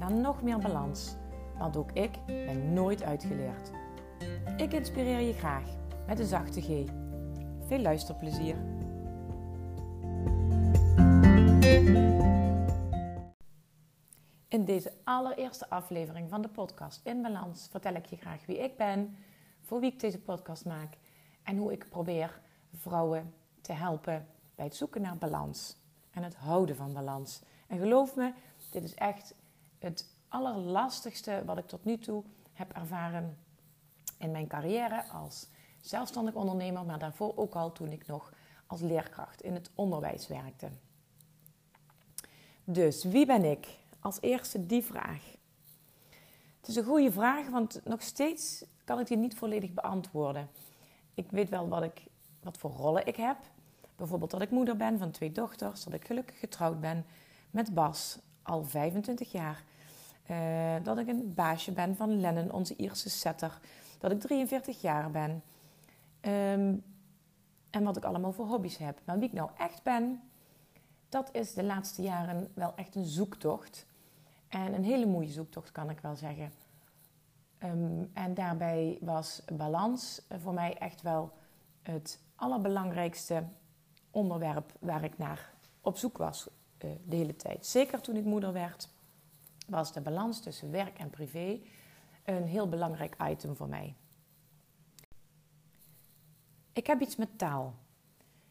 naar nog meer balans. Want ook ik ben nooit uitgeleerd. Ik inspireer je graag met een zachte G. Veel luisterplezier. In deze allereerste aflevering van de podcast In Balans vertel ik je graag wie ik ben, voor wie ik deze podcast maak en hoe ik probeer vrouwen te helpen bij het zoeken naar balans en het houden van balans. En geloof me, dit is echt het allerlastigste wat ik tot nu toe heb ervaren in mijn carrière als zelfstandig ondernemer, maar daarvoor ook al toen ik nog als leerkracht in het onderwijs werkte. Dus wie ben ik? Als eerste die vraag. Het is een goede vraag, want nog steeds kan ik die niet volledig beantwoorden. Ik weet wel wat, ik, wat voor rollen ik heb. Bijvoorbeeld dat ik moeder ben van twee dochters, dat ik gelukkig getrouwd ben met Bas al 25 jaar. Uh, dat ik een baasje ben van Lennon, onze Ierse setter. Dat ik 43 jaar ben. Um, en wat ik allemaal voor hobby's heb. Maar wie ik nou echt ben, dat is de laatste jaren wel echt een zoektocht. En een hele mooie zoektocht kan ik wel zeggen. Um, en daarbij was balans voor mij echt wel het allerbelangrijkste onderwerp waar ik naar op zoek was uh, de hele tijd. Zeker toen ik moeder werd, was de balans tussen werk en privé een heel belangrijk item voor mij. Ik heb iets met taal.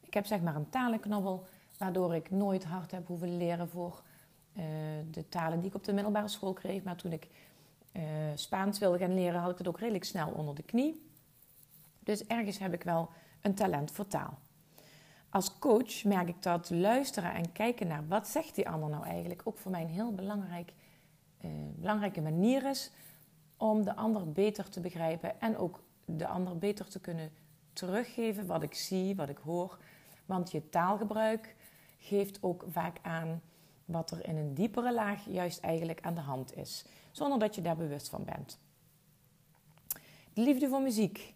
Ik heb zeg maar een talenknobbel, waardoor ik nooit hard heb hoeven leren voor uh, de talen die ik op de middelbare school kreeg. Maar toen ik uh, Spaans wilde gaan leren, had ik het ook redelijk snel onder de knie. Dus ergens heb ik wel een talent voor taal. Als coach merk ik dat luisteren en kijken naar wat zegt die ander nou eigenlijk ook voor mij een heel belangrijk, belangrijke manier is om de ander beter te begrijpen en ook de ander beter te kunnen teruggeven wat ik zie, wat ik hoor. Want je taalgebruik geeft ook vaak aan wat er in een diepere laag juist eigenlijk aan de hand is, zonder dat je daar bewust van bent. De liefde voor muziek,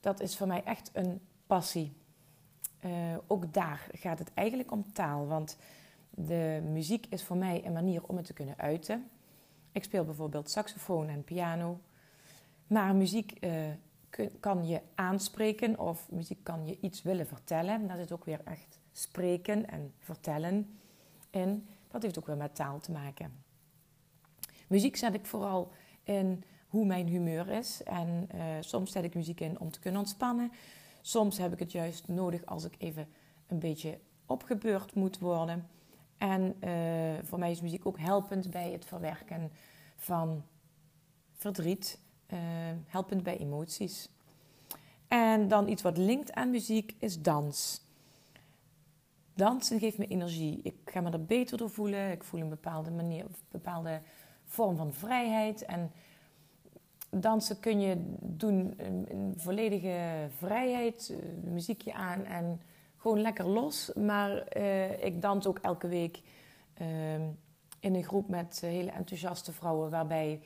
dat is voor mij echt een passie. Uh, ook daar gaat het eigenlijk om taal, want de muziek is voor mij een manier om het te kunnen uiten. Ik speel bijvoorbeeld saxofoon en piano, maar muziek uh, kan je aanspreken of muziek kan je iets willen vertellen. Dat is ook weer echt spreken en vertellen in. Dat heeft ook weer met taal te maken. Muziek zet ik vooral in hoe mijn humeur is. En uh, soms zet ik muziek in om te kunnen ontspannen. Soms heb ik het juist nodig als ik even een beetje opgebeurd moet worden. En uh, voor mij is muziek ook helpend bij het verwerken van verdriet, uh, helpend bij emoties. En dan iets wat linkt aan muziek is dans. Dansen geeft me energie. Ik ga me er beter door voelen. Ik voel een bepaalde manier, een bepaalde vorm van vrijheid. En dansen kun je doen in volledige vrijheid, muziekje aan en gewoon lekker los. Maar uh, ik dans ook elke week uh, in een groep met hele enthousiaste vrouwen, waarbij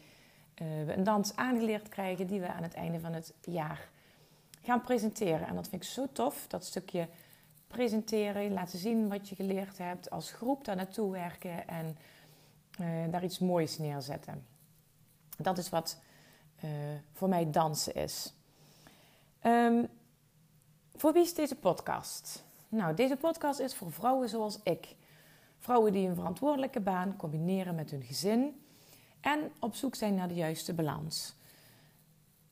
we een dans aangeleerd krijgen die we aan het einde van het jaar gaan presenteren. En dat vind ik zo tof, dat stukje presenteren, laten zien wat je geleerd hebt, als groep daar naartoe werken en daar iets moois neerzetten. Dat is wat voor mij dansen is. Um, voor wie is deze podcast? Nou, deze podcast is voor vrouwen zoals ik. Vrouwen die een verantwoordelijke baan combineren met hun gezin en op zoek zijn naar de juiste balans.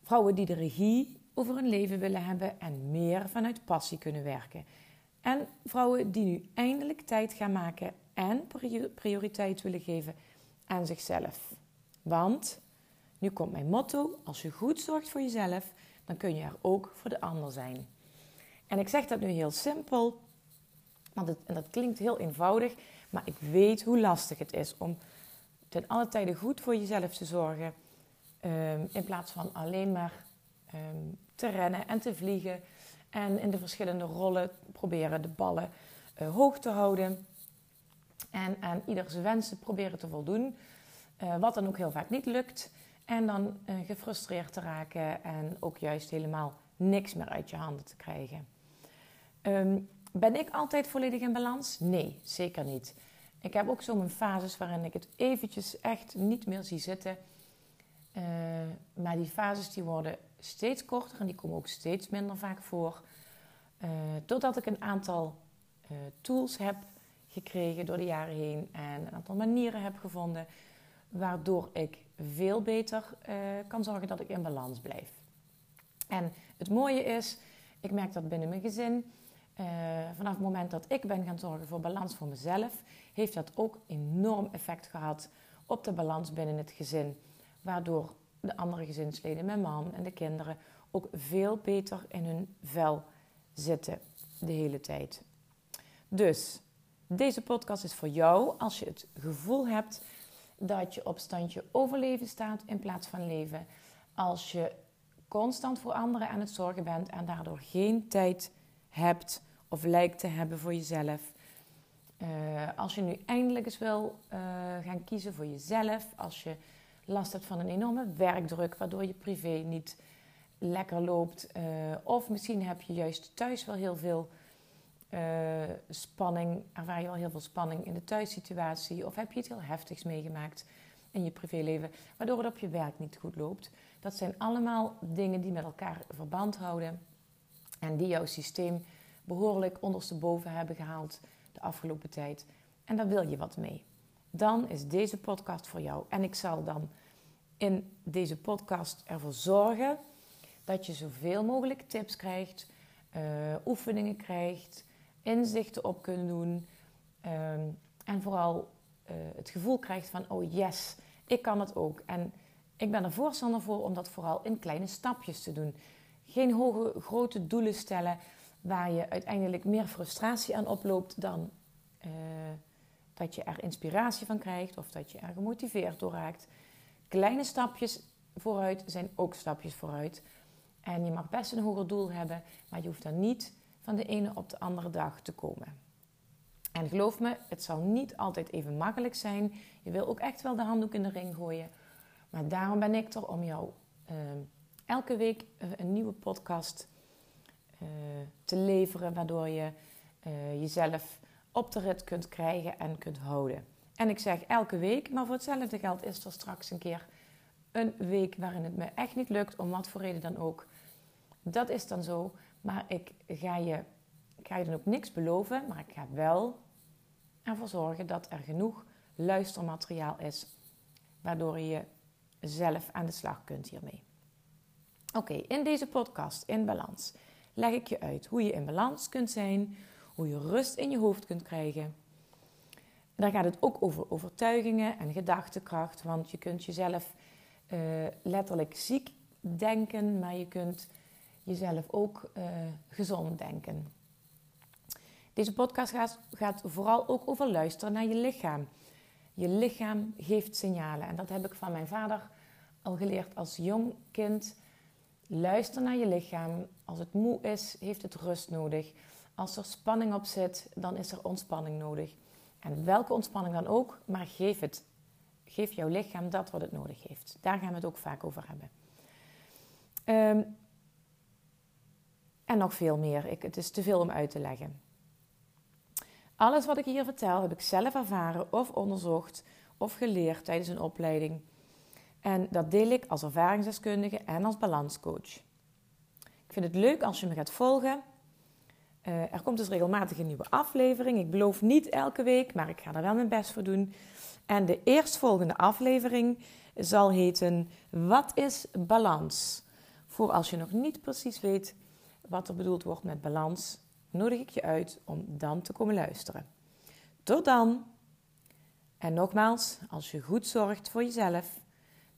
Vrouwen die de regie over hun leven willen hebben en meer vanuit passie kunnen werken. En vrouwen die nu eindelijk tijd gaan maken en prioriteit willen geven aan zichzelf. Want nu komt mijn motto: als je goed zorgt voor jezelf, dan kun je er ook voor de ander zijn. En ik zeg dat nu heel simpel, want het, en dat klinkt heel eenvoudig, maar ik weet hoe lastig het is om ten alle tijde goed voor jezelf te zorgen. Ehm, in plaats van alleen maar ehm, te rennen en te vliegen. En in de verschillende rollen proberen de ballen uh, hoog te houden. En aan ieders wensen proberen te voldoen. Uh, wat dan ook heel vaak niet lukt. En dan uh, gefrustreerd te raken en ook juist helemaal niks meer uit je handen te krijgen. Um, ben ik altijd volledig in balans? Nee, zeker niet. Ik heb ook zo mijn fases waarin ik het eventjes echt niet meer zie zitten. Uh, maar die fases die worden steeds korter en die komen ook steeds minder vaak voor. Uh, doordat ik een aantal uh, tools heb gekregen door de jaren heen en een aantal manieren heb gevonden waardoor ik veel beter kan zorgen dat ik in balans blijf. En het mooie is, ik merk dat binnen mijn gezin. Uh, vanaf het moment dat ik ben gaan zorgen voor balans voor mezelf, heeft dat ook enorm effect gehad op de balans binnen het gezin. Waardoor de andere gezinsleden, mijn man en de kinderen, ook veel beter in hun vel zitten de hele tijd. Dus deze podcast is voor jou als je het gevoel hebt dat je op standje overleven staat in plaats van leven. Als je constant voor anderen aan het zorgen bent en daardoor geen tijd hebt of lijkt te hebben voor jezelf. Uh, als je nu eindelijk eens wil uh, gaan kiezen voor jezelf, als je last hebt van een enorme werkdruk, waardoor je privé niet lekker loopt, uh, of misschien heb je juist thuis wel heel veel spanning, ervaar je wel heel veel spanning in de thuissituatie, of heb je iets heel heftigs meegemaakt in je privéleven, waardoor het op je werk niet goed loopt. Dat zijn allemaal dingen die met elkaar verband houden en die jouw systeem behoorlijk ondersteboven hebben gehaald de afgelopen tijd. En daar wil je wat mee. Dan is deze podcast voor jou. En ik zal dan in deze podcast ervoor zorgen dat je zoveel mogelijk tips krijgt, uh, oefeningen krijgt, inzichten op kunt doen. Uh, en vooral uh, het gevoel krijgt van: oh yes, ik kan het ook. En ik ben er voorstander voor om dat vooral in kleine stapjes te doen. Geen hoge, grote doelen stellen waar je uiteindelijk meer frustratie aan oploopt dan uh, dat je er inspiratie van krijgt of dat je er gemotiveerd door raakt. Kleine stapjes vooruit zijn ook stapjes vooruit. En je mag best een hoger doel hebben, maar je hoeft dan niet van de ene op de andere dag te komen. En geloof me, het zal niet altijd even makkelijk zijn. Je wil ook echt wel de handdoek in de ring gooien. Maar daarom ben ik er om jou uh, elke week een nieuwe podcast uh, te leveren, waardoor je uh, jezelf op de rit kunt krijgen en kunt houden. En ik zeg elke week, maar voor hetzelfde geld is er straks een keer een week waarin het me echt niet lukt, om wat voor reden dan ook. Dat is dan zo, maar ik ga je, ik ga je dan ook niks beloven, maar ik ga wel ervoor zorgen dat er genoeg luistermateriaal is, waardoor je zelf aan de slag kunt hiermee. Oké, in deze podcast in balans leg ik je uit hoe je in balans kunt zijn, hoe je rust in je hoofd kunt krijgen. Daar gaat het ook over overtuigingen en gedachtekracht, want je kunt jezelf uh, letterlijk ziek denken, maar je kunt jezelf ook uh, gezond denken. Deze podcast gaat, gaat vooral ook over luisteren naar je lichaam. Je lichaam geeft signalen en dat heb ik van mijn vader al geleerd als jong kind. Luister naar je lichaam. Als het moe is, heeft het rust nodig. Als er spanning op zit, dan is er ontspanning nodig. En welke ontspanning dan ook, maar geef het. Geef jouw lichaam dat wat het nodig heeft. Daar gaan we het ook vaak over hebben. Um, en nog veel meer. Ik, het is te veel om uit te leggen. Alles wat ik hier vertel heb ik zelf ervaren of onderzocht of geleerd tijdens een opleiding. En dat deel ik als ervaringsdeskundige en als balanscoach. Ik vind het leuk als je me gaat volgen. Uh, er komt dus regelmatig een nieuwe aflevering. Ik beloof niet elke week, maar ik ga er wel mijn best voor doen. En de eerstvolgende aflevering zal heten Wat is balans? Voor als je nog niet precies weet wat er bedoeld wordt met balans, nodig ik je uit om dan te komen luisteren. Tot dan! En nogmaals, als je goed zorgt voor jezelf,